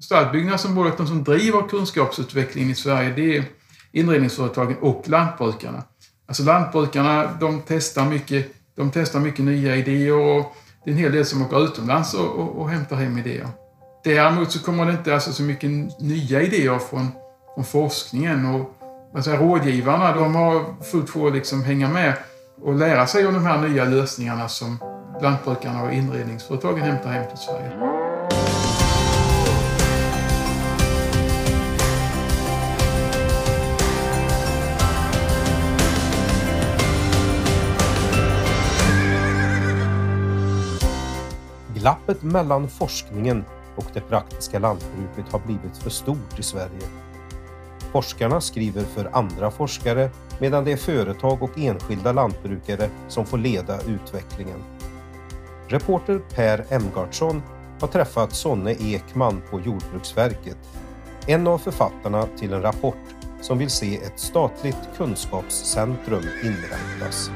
Stadsbyggnadsområdet de som driver kunskapsutvecklingen i Sverige, det är inredningsföretagen och lantbrukarna. Alltså lantbrukarna, de testar mycket, de testar mycket nya idéer och det är en hel del som åker utomlands och, och, och hämtar hem idéer. Däremot så kommer det inte alltså så mycket nya idéer från, från forskningen och alltså rådgivarna, de har fullt sjå att liksom hänga med och lära sig om de här nya lösningarna som lantbrukarna och inredningsföretagen hämtar hem till Sverige. Glappet mellan forskningen och det praktiska lantbruket har blivit för stort i Sverige. Forskarna skriver för andra forskare medan det är företag och enskilda lantbrukare som får leda utvecklingen. Reporter Per Emgardsson har träffat Sonne Ekman på Jordbruksverket, en av författarna till en rapport som vill se ett statligt kunskapscentrum inrättas.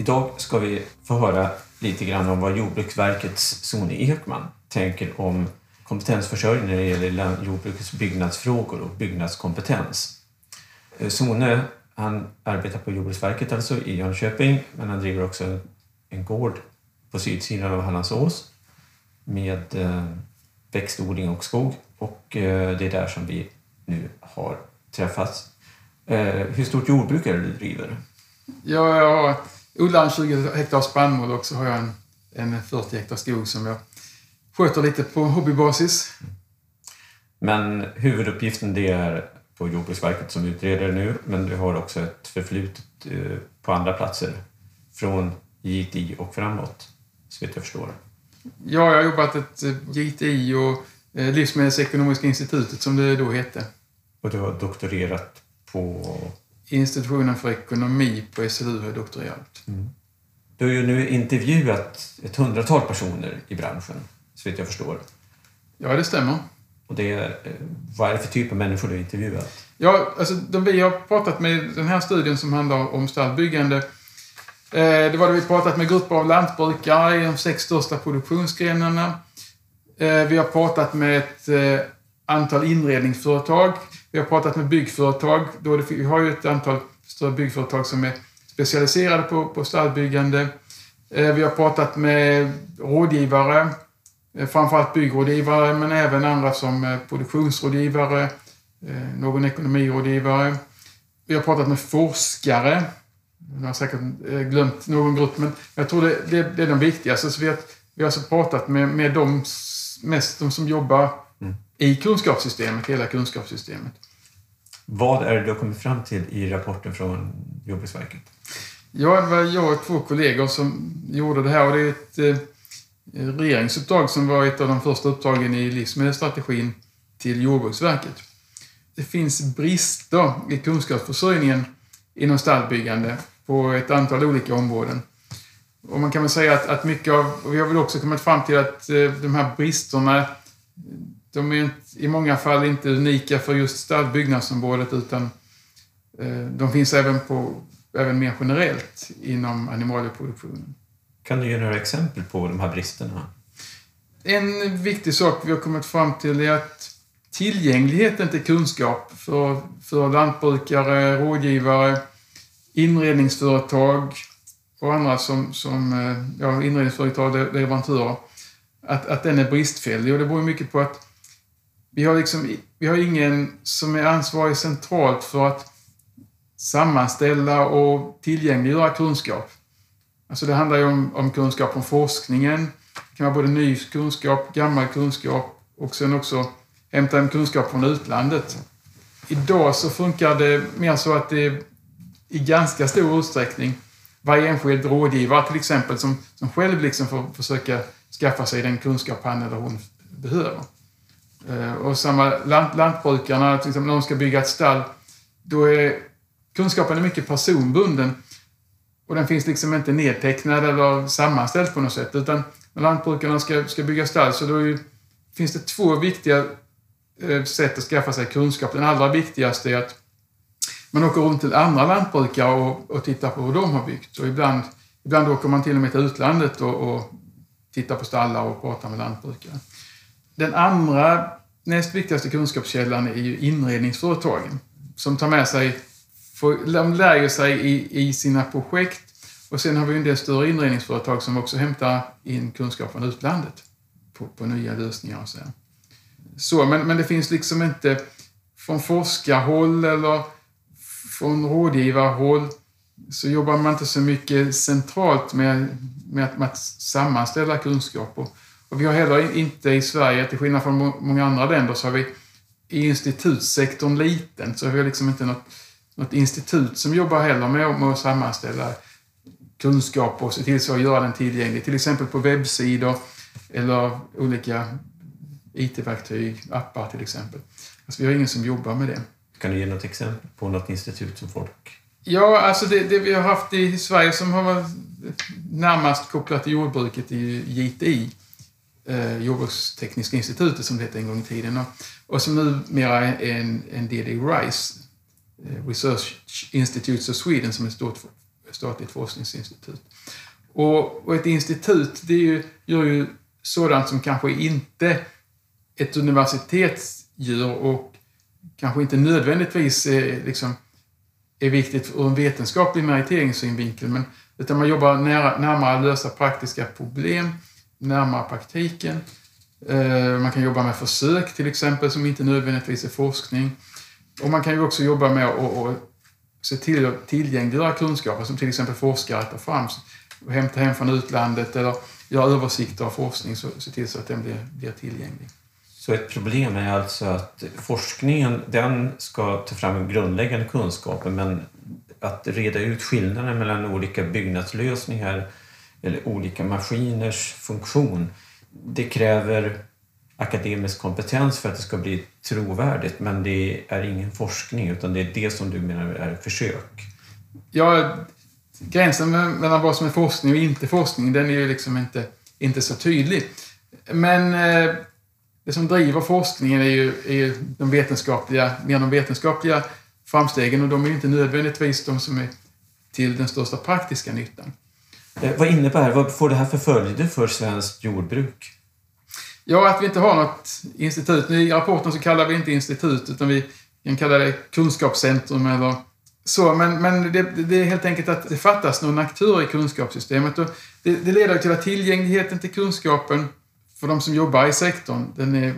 Idag ska vi få höra lite grann om vad Jordbruksverkets Sone Ekman tänker om kompetensförsörjning när det gäller jordbrukets byggnadsfrågor och byggnadskompetens. Eh, Sone han arbetar på Jordbruksverket alltså i Jönköping men han driver också en gård på sydsidan av Hallandsås med eh, växtodling och skog och eh, det är där som vi nu har träffats. Hur stort jordbruk är det du driver? Ja, jag har odlar en 20 hektar spannmål och så har jag en, en 40 hektar skog som jag sköter lite på hobbybasis. Men huvuduppgiften det är på Jordbruksverket som utredare nu, men du har också ett förflutet eh, på andra platser från JTI och framåt, så vitt jag förstår. Ja, jag har jobbat ett eh, JTI och eh, Livsmedelsekonomiska institutet som det då hette. Och du har doktorerat på? Institutionen för ekonomi på SLU har doktorerat. Mm. Du har ju nu intervjuat ett hundratal personer i branschen, så vitt jag förstår. Ja, det stämmer. Och det eh, vad är det för typ av människor du har intervjuat? Ja, alltså de vi har pratat med den här studien som handlar om stallbyggande. Eh, det var då vi pratat med grupper av lantbrukare i de sex största produktionsgrenarna. Eh, vi har pratat med ett antal inredningsföretag. Vi har pratat med byggföretag. Då det, vi har ju ett antal större byggföretag som är specialiserade på, på stallbyggande. Eh, vi har pratat med rådgivare eh, framförallt byggrådgivare men även andra som eh, produktionsrådgivare, någon ekonomirådgivare. Vi har pratat med forskare. Jag har säkert glömt någon grupp men jag tror det, det, det är de viktigaste. Så vi, har, vi har alltså pratat med, med de, mest de som jobbar i kunskapssystemet, hela kunskapssystemet. Vad är det du har kommit fram till i rapporten från Jordbruksverket? Ja, det var jag och två kollegor som gjorde det här och det är ett regeringsuppdrag som var ett av de första uppdragen i livsmedelsstrategin till Jordbruksverket. Det finns brister i kunskapsförsörjningen inom stallbyggande på ett antal olika områden. Och man kan väl säga att, att mycket av, och vi har väl också kommit fram till att eh, de här bristerna, de är i många fall inte unika för just stallbyggnadsområdet utan eh, de finns även, på, även mer generellt inom animalieproduktionen. Kan du ge några exempel på de här bristerna? En viktig sak vi har kommit fram till är att tillgängligheten till kunskap för, för lantbrukare, rådgivare, inredningsföretag och andra som, som eh, ja, inredningsföretag, leverantörer, att, att den är bristfällig. Och det beror mycket på att vi har, liksom, vi har ingen som är ansvarig centralt för att sammanställa och tillgängliggöra kunskap. Alltså det handlar ju om, om kunskap om forskningen. Det kan vara både ny kunskap, gammal kunskap och sen också hämta en kunskap från utlandet. Idag så funkar det mer så att det i ganska stor utsträckning varje enskild rådgivare till exempel som, som själv liksom får försöka skaffa sig den kunskap han eller hon behöver. Eh, och samma lant, lantbrukarna, till exempel när de ska bygga ett stall, då är kunskapen är mycket personbunden. Och den finns liksom inte nedtecknad eller sammanställd på något sätt. Utan när lantbrukarna ska, ska bygga stall så då är, finns det två viktiga eh, sätt att skaffa sig kunskap. Den allra viktigaste är att man åker runt till andra lantbrukare och, och tittar på hur de har byggt. Och ibland, ibland åker man till och med till utlandet och, och tittar på stallar och pratar med lantbrukare. Den andra näst viktigaste kunskapskällan är ju inredningsföretagen som tar med sig, de lär ju sig i, i sina projekt och sen har vi en del större inredningsföretag som också hämtar in kunskap från utlandet på, på nya lösningar och så. så men, men det finns liksom inte från forskarhåll eller från rådgivarhåll så jobbar man inte så mycket centralt med, med, att, med att sammanställa kunskap. Och, och vi har heller inte i Sverige, till skillnad från många andra länder, så har vi i institutssektorn liten, så vi har liksom inte något, något institut som jobbar heller med, med att sammanställa kunskap och se till så att göra den tillgänglig. Till exempel på webbsidor eller olika IT-verktyg, appar till exempel. Alltså vi har ingen som jobbar med det. Kan du ge något exempel på något institut som folk... Ja, alltså det, det vi har haft i Sverige som har varit närmast kopplat till jordbruket är JTI, eh, Jordbrukstekniska institutet som det hette en gång i tiden, och, och som numera är en, en del i RISE, eh, Research Institutes of Sweden, som är ett stort statligt forskningsinstitut. Och, och ett institut, det är ju, gör ju sådant som kanske inte ett universitet gör och kanske inte nödvändigtvis är, liksom, är viktigt ur en vetenskaplig meriteringssynvinkel, men utan man jobbar nära, närmare att lösa praktiska problem, närmare praktiken. Eh, man kan jobba med försök till exempel, som inte nödvändigtvis är forskning. Och man kan ju också jobba med att se till att tillgängliggöra kunskaper som till exempel forskare tar fram och hämta hem från utlandet eller göra översikter av forskning så se till så att den blir, blir tillgänglig. Så ett problem är alltså att forskningen den ska ta fram grundläggande kunskaper men att reda ut skillnaden mellan olika byggnadslösningar eller olika maskiners funktion det kräver akademisk kompetens för att det ska bli trovärdigt men det är ingen forskning utan det är det som du menar är försök. Ja, gränsen mellan vad som är forskning och inte forskning den är ju liksom inte, inte så tydlig. Men eh, det som driver forskningen är ju, är ju de vetenskapliga, mer de vetenskapliga framstegen och de är ju inte nödvändigtvis de som är till den största praktiska nyttan. Eh, vad innebär, det? vad får det här för följder för svenskt jordbruk? Ja, att vi inte har något institut. I rapporten så kallar vi inte institut, utan vi kan kalla det kunskapscentrum eller så. Men, men det, det är helt enkelt att det fattas någon aktör i kunskapssystemet. Och det, det leder till att tillgängligheten till kunskapen för de som jobbar i sektorn, den är,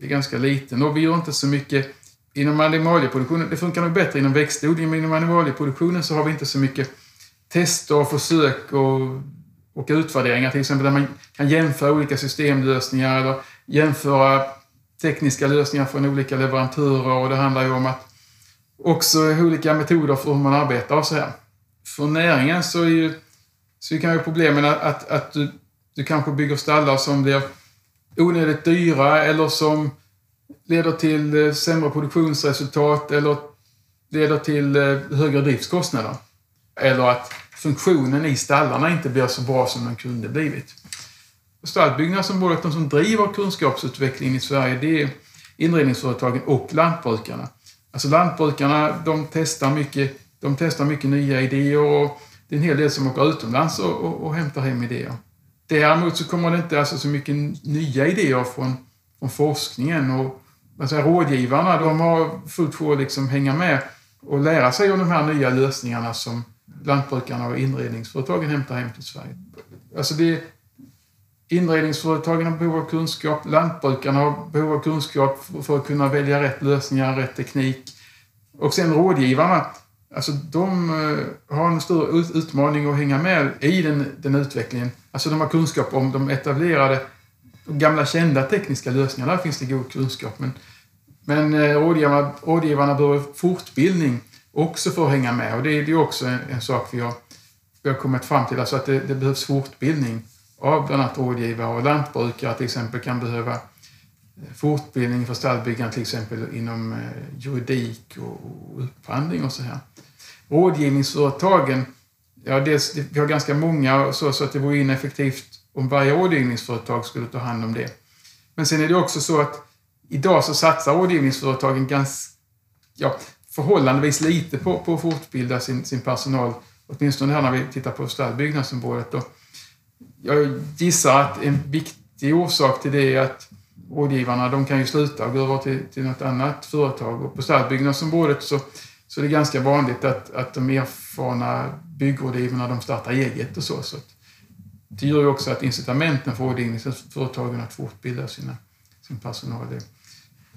är ganska liten. Och vi gör inte så mycket inom animalieproduktionen. Det funkar nog bättre inom växtodling, men inom animalieproduktionen så har vi inte så mycket tester och försök och och utvärderingar till exempel där man kan jämföra olika systemlösningar eller jämföra tekniska lösningar från olika leverantörer och det handlar ju om att också olika metoder för hur man arbetar och så här. För näringen så, är ju, så kan ju problemen att, att, att du, du kanske bygger stallar som blir onödigt dyra eller som leder till eh, sämre produktionsresultat eller leder till eh, högre driftskostnader. Eller att funktionen i stallarna inte blir så bra som den kunde blivit. Stallbyggnadsområdet, de som driver kunskapsutvecklingen i Sverige, det är inredningsföretagen och lantbrukarna. Alltså lantbrukarna, de testar mycket, de testar mycket nya idéer och det är en hel del som åker utomlands och, och, och hämtar hem idéer. Däremot så kommer det inte alltså så mycket nya idéer från, från forskningen och alltså rådgivarna, de har fullt sjå att liksom hänga med och lära sig om de här nya lösningarna som, lantbrukarna och inredningsföretagen hämtar hem till Sverige. Alltså det, inredningsföretagen har behov av kunskap, lantbrukarna har behov av kunskap för att kunna välja rätt lösningar, rätt teknik. Och sen rådgivarna, alltså de eh, har en stor utmaning att hänga med i den, den utvecklingen. Alltså de har kunskap om de etablerade, de gamla kända tekniska lösningarna. Där finns det god kunskap. Men, men eh, rådgivarna, rådgivarna behöver fortbildning också för att hänga med. Och det är ju också en, en, sak vi har, vi har kommit fram till, alltså att det, det behövs fortbildning av bland annat rådgivare och lantbrukare till exempel kan behöva eh, fortbildning för stallbyggaren till exempel inom eh, juridik och upphandling och så här. Rådgivningsföretagen, ja dels, vi har ganska många så, så att det vore ineffektivt om varje rådgivningsföretag skulle ta hand om det. Men sen är det också så att idag så satsar rådgivningsföretagen ganska, ja, förhållandevis lite på, på att fortbilda sin, sin personal. Åtminstone här när vi tittar på stallbyggnadsområdet. Och jag gissar att en viktig orsak till det är att rådgivarna de kan ju sluta och gå över till, till något annat företag. Och på stallbyggnadsområdet så, så är det ganska vanligt att, att de erfarna byggrådgivarna de startar eget och så. så det gör ju också att incitamenten för rådgivningsföretagen att fortbilda sina, sin personal.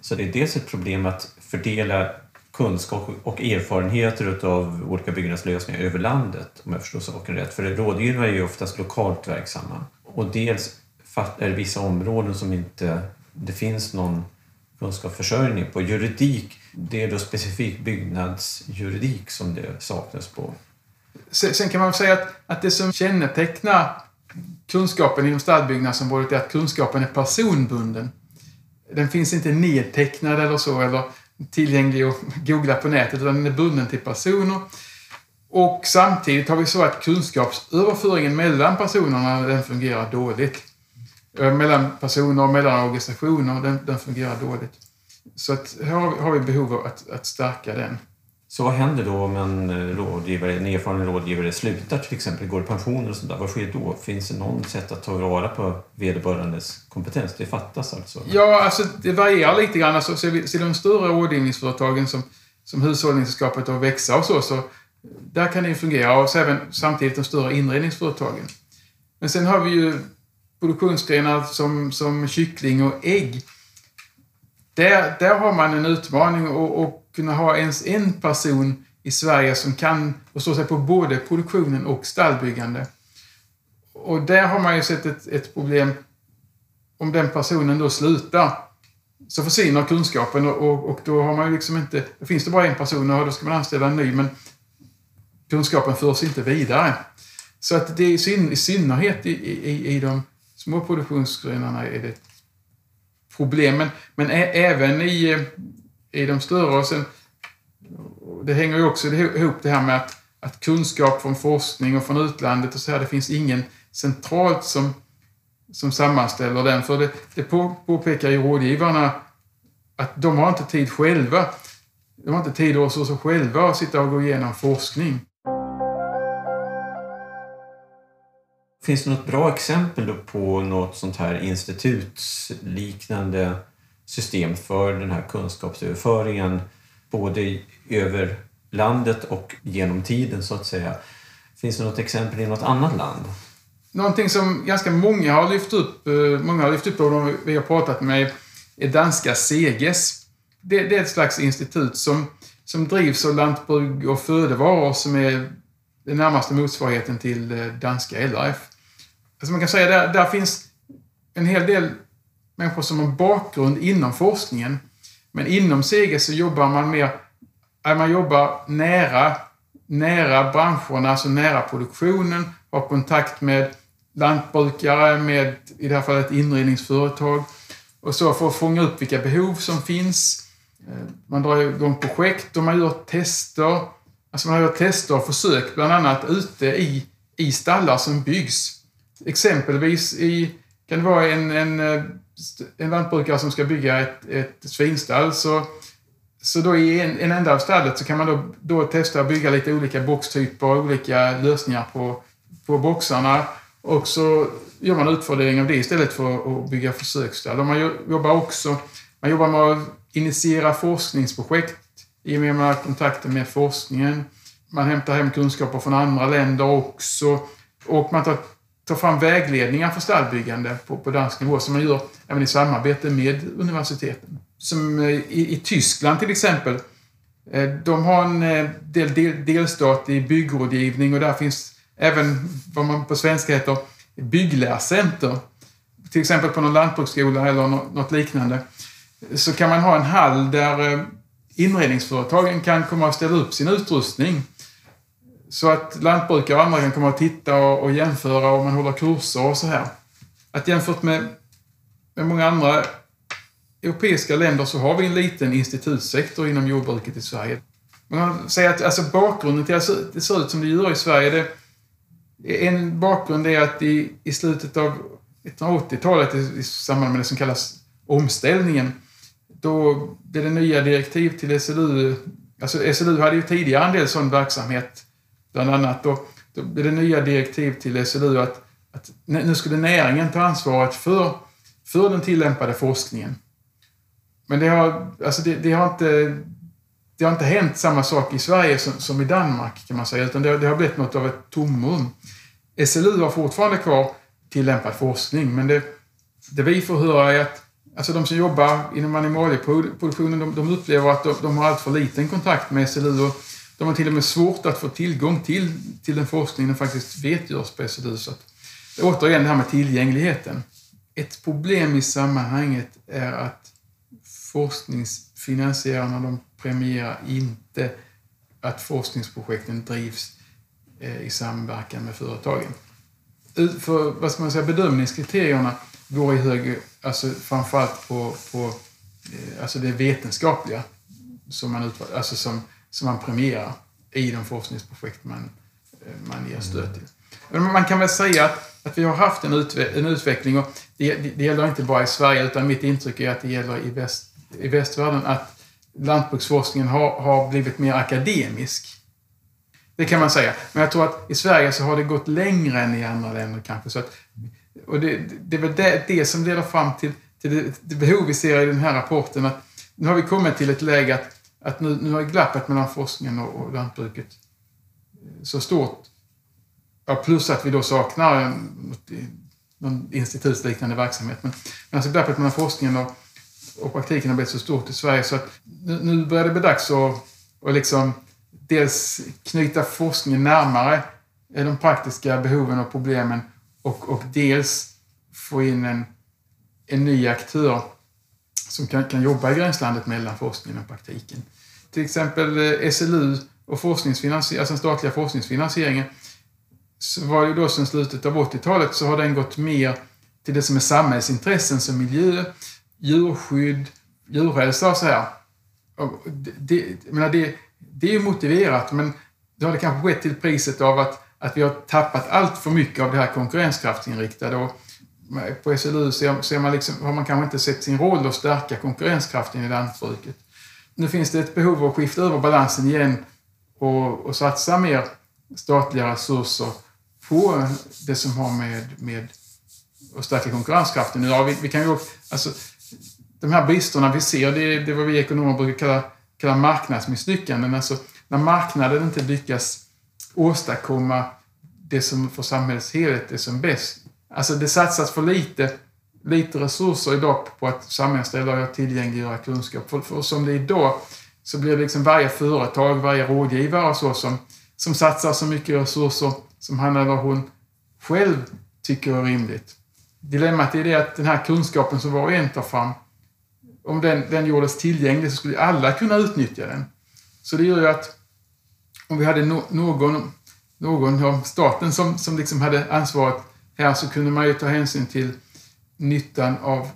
Så det är dels ett problem att fördela kunskap och erfarenheter av olika byggnadslösningar över landet, om jag förstår saken rätt. För rådgivare är ju oftast lokalt verksamma. Och dels är det vissa områden som inte det finns någon kunskapsförsörjning på. Juridik, det är då specifikt byggnadsjuridik som det saknas på. Sen kan man säga att, att det som kännetecknar kunskapen inom stadbyggnadsområdet är att kunskapen är personbunden. Den finns inte nedtecknad eller så, eller tillgänglig att googla på nätet, utan den är bunden till personer. Och samtidigt har vi så att kunskapsöverföringen mellan personerna, den fungerar dåligt. Eh, mellan personer och mellan organisationer, den, den fungerar dåligt. Så att här har vi behov av att, att stärka den. Så vad händer då om en, eh, rådgivare, en erfaren rådgivare slutar till exempel, går i pension och sånt Vad sker då? Finns det någon sätt att ta vara på vederbörandes kompetens? Det fattas alltså? Ja, alltså det varierar lite grann. Alltså, ser vi ser de större rådgivningsföretagen som, som Hushållningssällskapet och Växa och så, så där kan det ju fungera. Och så även samtidigt de större inredningsföretagen. Men sen har vi ju produktionsgrenar som, som kyckling och ägg. Där, där har man en utmaning att kunna ha ens en person i Sverige som kan förstå sig på både produktionen och stallbyggande. Och där har man ju sett ett, ett problem. Om den personen då slutar så försvinner kunskapen och, och, och, då har man ju liksom inte... Då finns det bara en person och då ska man anställa en ny men kunskapen förs inte vidare. Så att det är i, syn, i synnerhet i, i, i de små produktionsgrenarna är det ett problem. Men, men även i, eh, i de större. Och sen, det hänger ju också ihop det här med att, att kunskap från forskning och från utlandet och så här, det finns ingen centralt som, som sammanställer den. För det, det påpekar ju rådgivarna att de har inte tid själva. De har inte tid och resurser själva att sitta och gå igenom forskning. Finns det något bra exempel på något sånt här institutsliknande system för den här kunskapsöverföringen både över landet och genom tiden så att säga? Finns det något exempel i något annat land? Någonting som ganska många har lyft upp, eh, många har lyft upp och de vi har pratat med är danska Seges. Det, det, är ett slags institut som, som drivs av Lantbruk och Födevaror som är den närmaste motsvarigheten till eh, danska LRF. Alltså man kan säga där, där finns en hel del människor som har bakgrund inom forskningen. Men inom CG så jobbar man mer, eh, man jobbar nära, nära branscherna, alltså nära produktionen, har kontakt med lantbrukare, med i det här fallet inredningsföretag och så för att fånga upp vilka behov som finns. Eh, man drar igång projekt och man gör tester. Alltså man gör tester och försök bland annat ute i, i stallar som byggs. Exempelvis i, kan det vara en, en, eh, en lantbrukare som ska bygga ett, ett svinstall. Så, så då i en, en ända av stallet så kan man då, då testa att bygga lite olika boxtyper och olika lösningar på, på boxarna. Och så gör man utvärdering av det istället för att bygga försöksstall. Och man jobbar också man jobbar med att initiera forskningsprojekt i och med att man har kontakter med forskningen. Man hämtar hem kunskaper från andra länder också. Och man tar ta fram vägledningar för stallbyggande på, på dansk nivå som man gör även i samarbete med universiteten. Som eh, i, i Tyskland till exempel. Eh, de har en eh, del, del, delstat i byggrådgivning och där finns även vad man på svenska heter bygglärcenter. Till exempel på någon lantbruksskola eller något liknande. Så kan man ha en hall där inredningsföretagen kan komma och ställa upp sin utrustning så att lantbrukare och andra kan komma och titta och, och jämföra och man håller kurser och så här. Att jämfört med, med många andra europeiska länder så har vi en liten institutssektor inom jordbruket i Sverige. Man kan säga att alltså, bakgrunden till att det ser ut som det gör i Sverige, det, en bakgrund är att i, i slutet av 1980-talet, i, i samband med det som kallas omställningen, då blev det nya direktiv till SLU. Alltså SLU hade ju tidigare en del sån verksamhet Bland annat då, då blir det nya direktiv till SLU att, att nu skulle näringen ta ansvaret för, för den tillämpade forskningen. Men det har, alltså det, det har inte det har inte hänt samma sak i Sverige som, som i Danmark kan man säga, utan det, det, har blivit något av ett tomrum. SLU har fortfarande kvar tillämpad forskning, men det, det vi får höra är att alltså de som jobbar inom animalieproduktionen, de, de upplever att de, de har allt för liten kontakt med SLU och de har till och med svårt att få tillgång till, till den forskning de faktiskt vet görs på SLU. Så att, återigen det här med tillgängligheten. Ett problem i sammanhanget är att forskningsfinansiärerna de premierar inte att forskningsprojekten drivs eh, i samverkan med företagen. För vad ska man säga, bedömningskriterierna går i hög, alltså framförallt på, på eh, alltså det vetenskapliga som man, alltså som, som man premierar i de forskningsprojekt man, eh, man ger stöd till. Men man kan väl säga att, att vi har haft en, utve en utveckling och det, det, gäller inte bara i Sverige utan mitt intryck är att det gäller i, väst, i västvärlden att lantbruksforskningen har, har blivit mer akademisk. Det kan man säga. Men jag tror att i Sverige så har det gått längre än i andra länder kanske. Så att, och det, det är väl det, det som leder fram till, till det, det, behov vi ser i den här rapporten. att Nu har vi kommit till ett läge att, att nu, nu har glappet mellan forskningen och, och lantbruket eh, så stort. Ja, plus att vi då saknar en, eh, någon institutsliknande verksamhet. Men, men alltså glappet mellan forskningen och, och praktiken har blivit så stort i Sverige så att nu, nu börjar det bli dags att och liksom dels knyta forskningen närmare eh, de praktiska behoven och problemen och, och dels få in en, en ny aktör som kan, kan jobba i gränslandet mellan forskningen och praktiken. Till exempel eh, SLU och forskningsfinansiering, alltså den statliga forskningsfinansieringen så var ju då sedan slutet av 80-talet så har den gått mer till det som är samhällsintressen som miljö, djurskydd, djurhälsa och så här. Och det, det, menar det, det är ju motiverat men det har det kanske skett till priset av att, att vi har tappat allt för mycket av det här konkurrenskraftsinriktade. Och på SLU ser, ser man liksom, har man kanske inte sett sin roll att stärka konkurrenskraften i lantbruket. Nu finns det ett behov av att skifta över balansen igen och, och satsa mer statliga resurser på det som har med, med att stärka konkurrenskraften. Ja, vi, vi kan ju, alltså, de här bristerna vi ser, det är, det är vad vi ekonomer brukar kalla, kalla marknadsmisslyckanden. Alltså, när marknaden inte lyckas åstadkomma det som för samhällets helhet är som bäst. Alltså det satsas för lite, lite resurser idag på att sammanställa och tillgängliggöra kunskap. För, för som det är idag så blir det liksom varje företag, varje rådgivare och så som, som satsar så mycket resurser som han eller hon själv tycker är rimligt. Dilemmat är det att den här kunskapen som var och en tar fram, om den, den gjordes tillgänglig så skulle alla kunna utnyttja den. Så det gör ju att om vi hade no, någon, någon ja, staten som, som liksom hade ansvaret här så kunde man ju ta hänsyn till nyttan av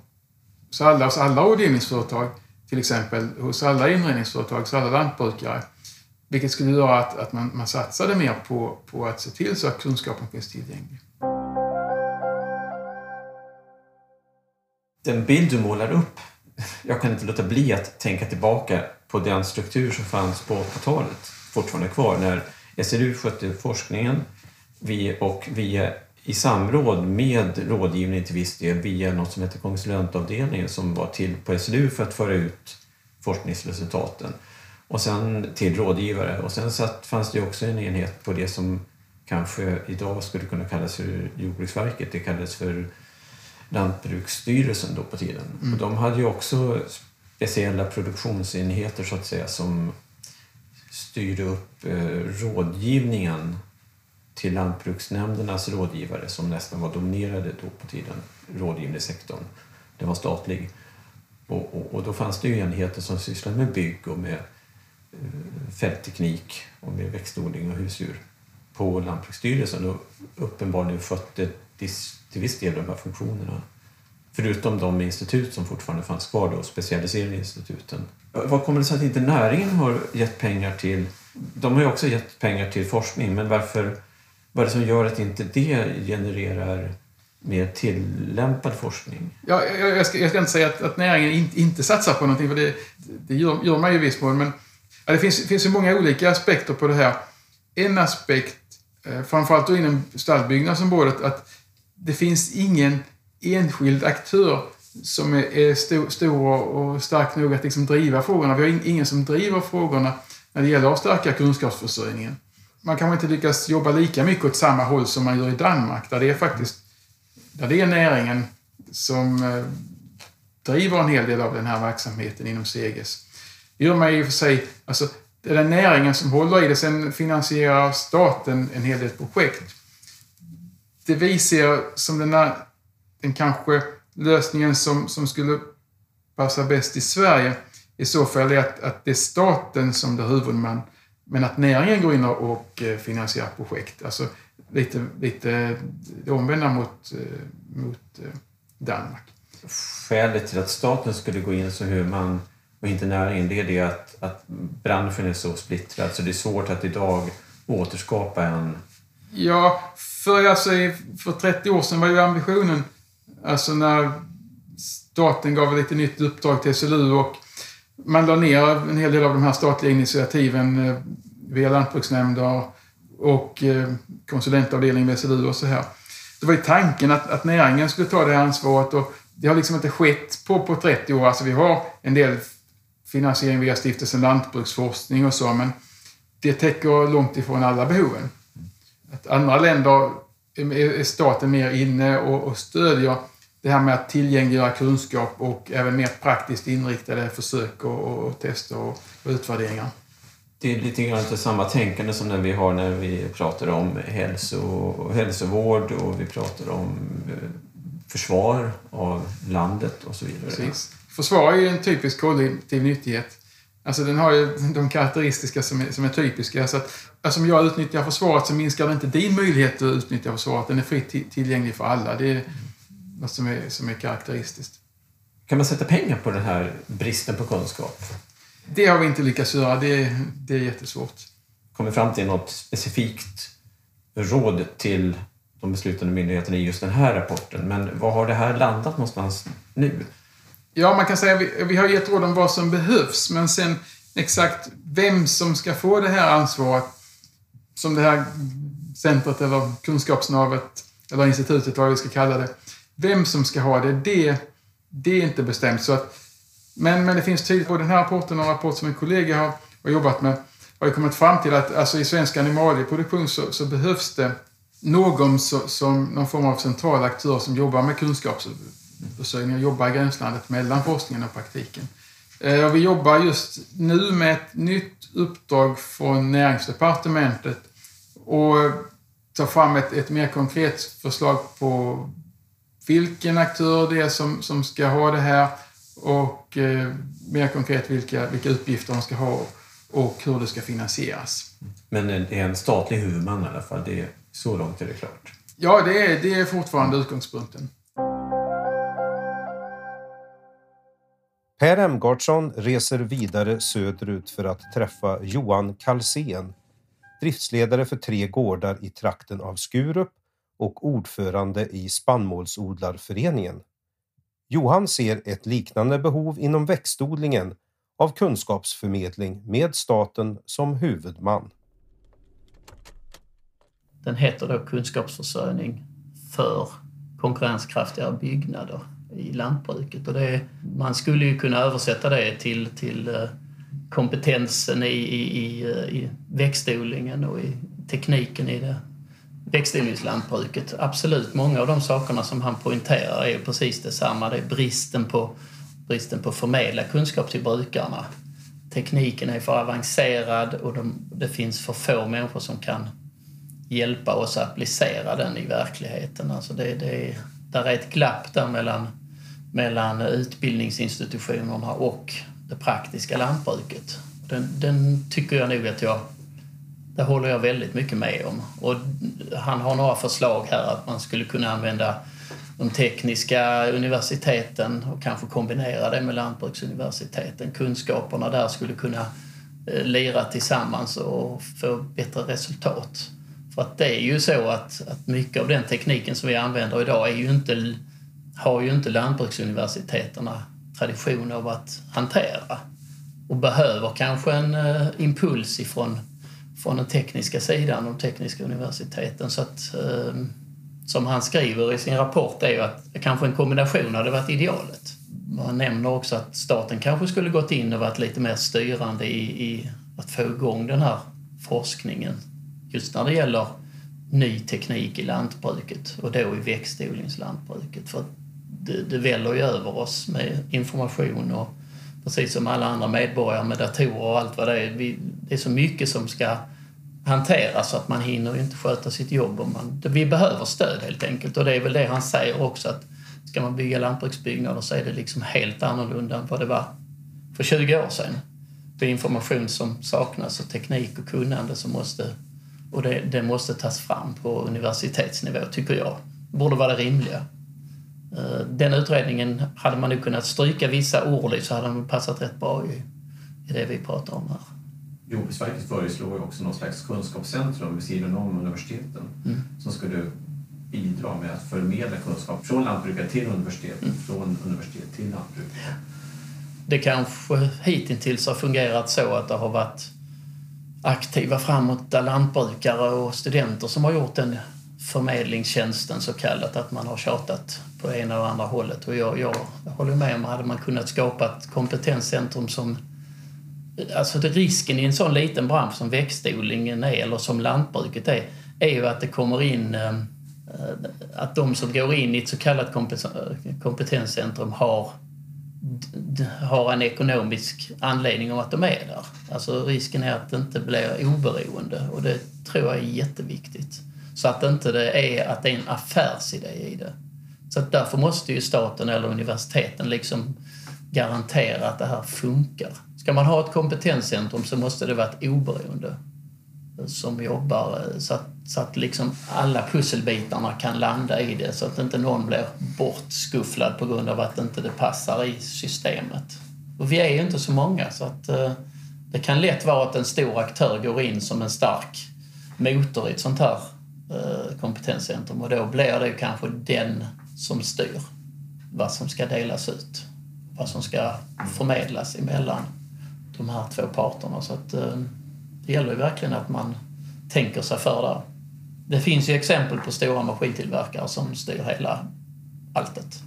hos alla, hos alla rådgivningsföretag, till exempel hos alla inredningsföretag, hos alla lantbrukare. Vilket skulle göra att, att man, man satsade mer på, på att se till så att kunskapen finns tillgänglig. Den bild du målar upp, jag kan inte låta bli att tänka tillbaka på den struktur som fanns på 80-talet, fortfarande kvar, när SLU skötte forskningen vi, och vi i samråd med rådgivning till viss del via något som heter konsulentavdelningen som var till på SLU för att föra ut forskningsresultaten och sen till rådgivare. Och sen satt, fanns det också en enhet på det som kanske idag skulle kunna kallas för Jordbruksverket. Det kallades för Lantbruksstyrelsen då på tiden. Mm. Och de hade ju också speciella produktionsenheter så att säga som styrde upp eh, rådgivningen till lantbruksnämndernas rådgivare som nästan var dominerade då på tiden, rådgivningssektorn. Den var statlig. Och, och, och, då fanns det ju enheter som sysslade med bygg och med eh, fältteknik och med växtodling och husdjur på Lantbruksstyrelsen och uppenbarligen skötte till viss del de här funktionerna. Förutom de institut som fortfarande fanns kvar då, specialiserade instituten. Vad kommer det sig att inte näringen har gett pengar till... De har ju också gett pengar till forskning, men varför... Vad är det som gör att inte det genererar mer tillämpad forskning? Ja, jag, jag, ska, jag ska inte säga att, att näringen in, inte satsar på någonting, för det, det gör, gör man ju i viss mån. Men ja, det finns, finns ju många olika aspekter på det här. En aspekt, eh, framförallt då inom stallbyggnadsområdet, att det finns ingen enskild aktör som är, är stor, stor och stark nog att liksom driva frågorna. Vi har ingen som driver frågorna när det gäller att stärka kunskapsförsörjningen. Man kanske inte lyckas jobba lika mycket åt samma håll som man gör i Danmark, där det är faktiskt där det är näringen som eh, driver en hel del av den här verksamheten inom Seges. Det gör man i och för sig, alltså det är den näringen som håller i det, sen finansierar staten en hel del projekt. Det vi ser som den, här, den kanske lösningen som, som skulle passa bäst i Sverige i så fall är att, att det är staten som blir huvudman, men att näringen går in och eh, finansierar projekt. Alltså lite, lite det omvända mot, eh, mot eh, Danmark. Skälet till att staten skulle gå in som huvudman och inte näringen, det är det att, att branschen är så splittrad så det är svårt att idag återskapa en... Ja, för, alltså, för 30 år sedan var ju ambitionen, alltså när staten gav lite nytt uppdrag till SLU och man la ner en hel del av de här statliga initiativen eh, via lantbruksnämnder och eh, konsulentavdelning konsulentavdelningen vid SLU och så här. Det var ju tanken att, att näringen skulle ta det här ansvaret och det har liksom inte skett på, på 30 år. Alltså vi har en del finansiering via stiftelsen Lantbruksforskning och så, men det täcker långt ifrån alla behoven. Att andra länder är staten mer inne och, och stödjer det här med att tillgängliggöra kunskap och även mer praktiskt inriktade försök och, och tester och, och utvärderingar. Det är lite grann samma tänkande som när vi har när vi pratar om hälso, hälsovård och vi pratar om eh, försvar av landet och så vidare. Precis. Försvar är ju en typisk kollektiv nyttighet. Alltså den har ju de karaktäristiska som är, som är typiska. Så att, alltså om jag utnyttjar försvaret så minskar det inte din möjlighet att utnyttja försvaret. Den är fritt tillgänglig för alla. Det är något som är, som är karaktäristiskt. Kan man sätta pengar på den här bristen på kunskap? Det har vi inte lyckats göra. Det, det är jättesvårt. Kommer fram till något specifikt råd till de beslutande myndigheterna i just den här rapporten. Men var har det här landat någonstans nu? Ja, man kan säga att vi, vi har gett råd om vad som behövs, men sen exakt vem som ska få det här ansvaret, som det här centret eller kunskapsnavet eller institutet, vad vi ska kalla det, vem som ska ha det, det, det är inte bestämt. Så att, men, men det finns tydligt på den här rapporten och en rapport som en kollega har, har jobbat med, har ju kommit fram till att alltså, i svensk animalieproduktion så, så behövs det någon så, som någon form av central aktör som jobbar med kunskapsförsörjning och jobbar i gränslandet mellan forskningen och praktiken. Eh, och vi jobbar just nu med ett nytt uppdrag från näringsdepartementet och tar fram ett, ett mer konkret förslag på vilken aktör det är som, som ska ha det här och eh, mer konkret vilka, vilka uppgifter de ska ha och hur det ska finansieras. Men det är en statlig huvudman i alla fall, det är, så långt är det klart? Ja, det är, det är fortfarande utgångspunkten. Per Emgardsson reser vidare söderut för att träffa Johan Kalsén, driftsledare för tre gårdar i trakten av Skurup och ordförande i Spannmålsodlarföreningen. Johan ser ett liknande behov inom växtodlingen av kunskapsförmedling med staten som huvudman. Den heter då kunskapsförsörjning för konkurrenskraftiga byggnader i lantbruket. Och det, man skulle ju kunna översätta det till, till eh, kompetensen i, i, eh, i växtodlingen och i tekniken i det växtodlingslantbruket. Absolut, många av de sakerna som han poängterar är precis detsamma. Det är bristen på, bristen på förmedla kunskap till brukarna. Tekniken är för avancerad och de, det finns för få människor som kan hjälpa oss att applicera den i verkligheten. Alltså det, det, där är ett glapp där mellan, mellan utbildningsinstitutionerna och det praktiska lantbruket. Den, den tycker jag nog att jag det håller jag väldigt mycket med om. Och han har några förslag här att man skulle kunna använda de tekniska universiteten och kanske kombinera det med lantbruksuniversiteten. Kunskaperna där skulle kunna eh, lira tillsammans och få bättre resultat. För att det är ju så att, att mycket av den tekniken som vi använder idag är ju inte, har ju inte lantbruksuniversiteterna tradition av att hantera och behöver kanske en uh, impuls ifrån från den tekniska sidan, de tekniska universiteten. Så att, eh, som han skriver i sin rapport är ju att kanske en kombination hade varit idealet. Man nämner också att staten kanske skulle gått in och varit lite mer styrande i, i att få igång den här forskningen. Just när det gäller ny teknik i lantbruket och då i växtodlingslantbruket. För det, det väller ju över oss med information och precis som alla andra medborgare med datorer och allt vad det är. Vi, det är så mycket som ska hanteras så att man hinner inte sköta sitt jobb. Och man, vi behöver stöd helt enkelt och det är väl det han säger också att ska man bygga lantbruksbyggnader så är det liksom helt annorlunda än vad det var för 20 år sedan. Det är information som saknas och teknik och kunnande som måste och det, det måste tas fram på universitetsnivå, tycker jag. Det borde vara det rimliga. Eh, den utredningen hade man nu kunnat stryka vissa ord i så hade den passat rätt bra i, i det vi pratar om här. Jordbruksverket föreslår ju också något slags kunskapscentrum vid sidan om universiteten mm. som skulle bidra med att förmedla kunskap från lantbrukare till universitet, mm. från universitet till lantbruk. Det kanske hittills har fungerat så att det har varit aktiva framåt lantbrukare och studenter som har gjort den förmedlingstjänsten så kallat, att man har tjatat på ena och andra hållet. Och jag, jag, jag håller med om, hade man kunnat skapa ett kompetenscentrum som Alltså det risken i en sån liten bransch som växtodlingen är, eller som lantbruket är, är ju att det kommer in ehm, eh, att de som går in i ett så kallat kompetenscentrum har har en ekonomisk anledning om att de är där. Alltså risken är att det inte blir oberoende och det tror jag är jätteviktigt. Så att inte det är att det är en affärsidé i det. Så att därför måste ju staten eller universiteten liksom garantera att det här funkar. Ska man ha ett kompetenscentrum så måste det vara ett oberoende som jobbar eh, så att, så att liksom alla pusselbitarna kan landa i det så att inte någon blir bortskufflad på grund av att inte det passar i systemet. Och vi är ju inte så många så att eh, det kan lätt vara att en stor aktör går in som en stark motor i ett sånt här eh, kompetenscentrum och då blir det kanske den som styr vad som ska delas ut. Vad som ska förmedlas emellan de här två parterna. Så att, eh, det gäller ju verkligen att man tänker sig för där. Det finns ju exempel på stora maskintillverkare som styr hela alltet.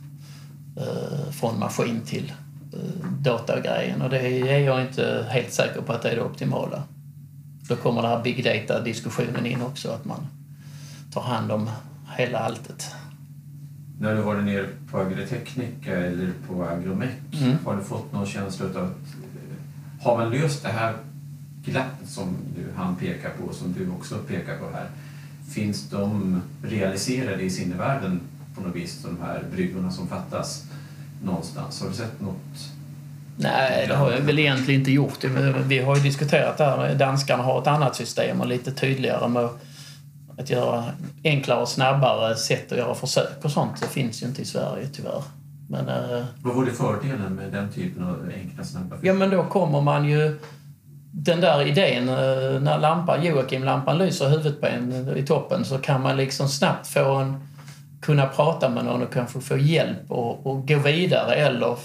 Eh, från maskin till eh, datagrejen och det är jag inte helt säker på att det är det optimala. Då kommer den här big data-diskussionen in också, att man tar hand om hela alltet. När du varit nere på Agritechnica eller på Agromec, mm. har du fått någon känsla av att har man löst det här glappet som du, han pekar på, som du också pekar på här, finns de realiserade i sinnevärlden på något vis, de här bryggorna som fattas någonstans? Har du sett något? Nej, det har jag väl egentligen inte gjort. Vi har ju diskuterat det här. Danskarna har ett annat system och lite tydligare med att göra enklare och snabbare sätt att göra försök och sånt. Det finns ju inte i Sverige tyvärr. Men, eh, Vad var det fördelen med den typen av enkla snabba försök? Ja men då kommer man ju den där idén, eh, när lampan, Joakim-lampan lyser huvudet på en i toppen så kan man liksom snabbt få en, kunna prata med någon och kanske få hjälp och, och gå vidare eller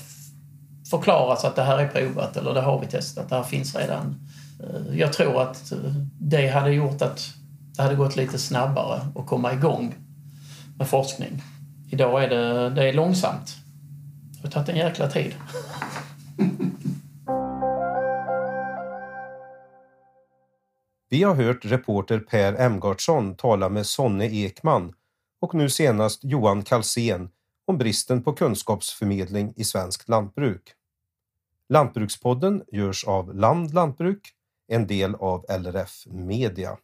förklara så att det här är provat eller det har vi testat, det här finns redan. Eh, jag tror att eh, det hade gjort att det hade gått lite snabbare att komma igång med forskning. Idag är det, det är långsamt. Det har tagit en jäkla tid. Vi har hört reporter Per Emgardsson tala med Sonne Ekman och nu senast Johan Kalsen om bristen på kunskapsförmedling i svenskt lantbruk. Lantbrukspodden görs av Land Lantbruk, en del av LRF Media.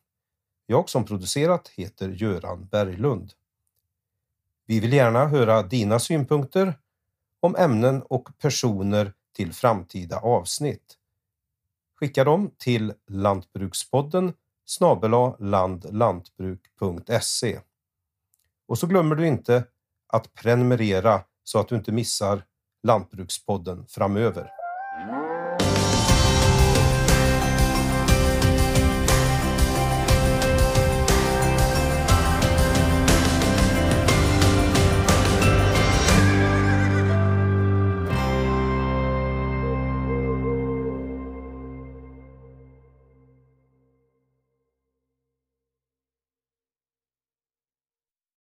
Jag som producerat heter Göran Berglund. Vi vill gärna höra dina synpunkter om ämnen och personer till framtida avsnitt. Skicka dem till Lantbrukspodden snabela landlantbruk.se. Och så glömmer du inte att prenumerera så att du inte missar Lantbrukspodden framöver.